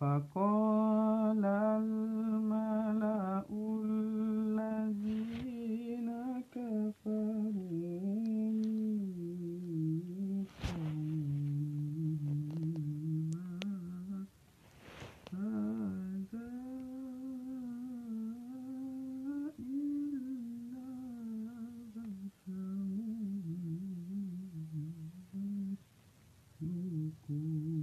فقال الملأ الذين كفروا Ooh.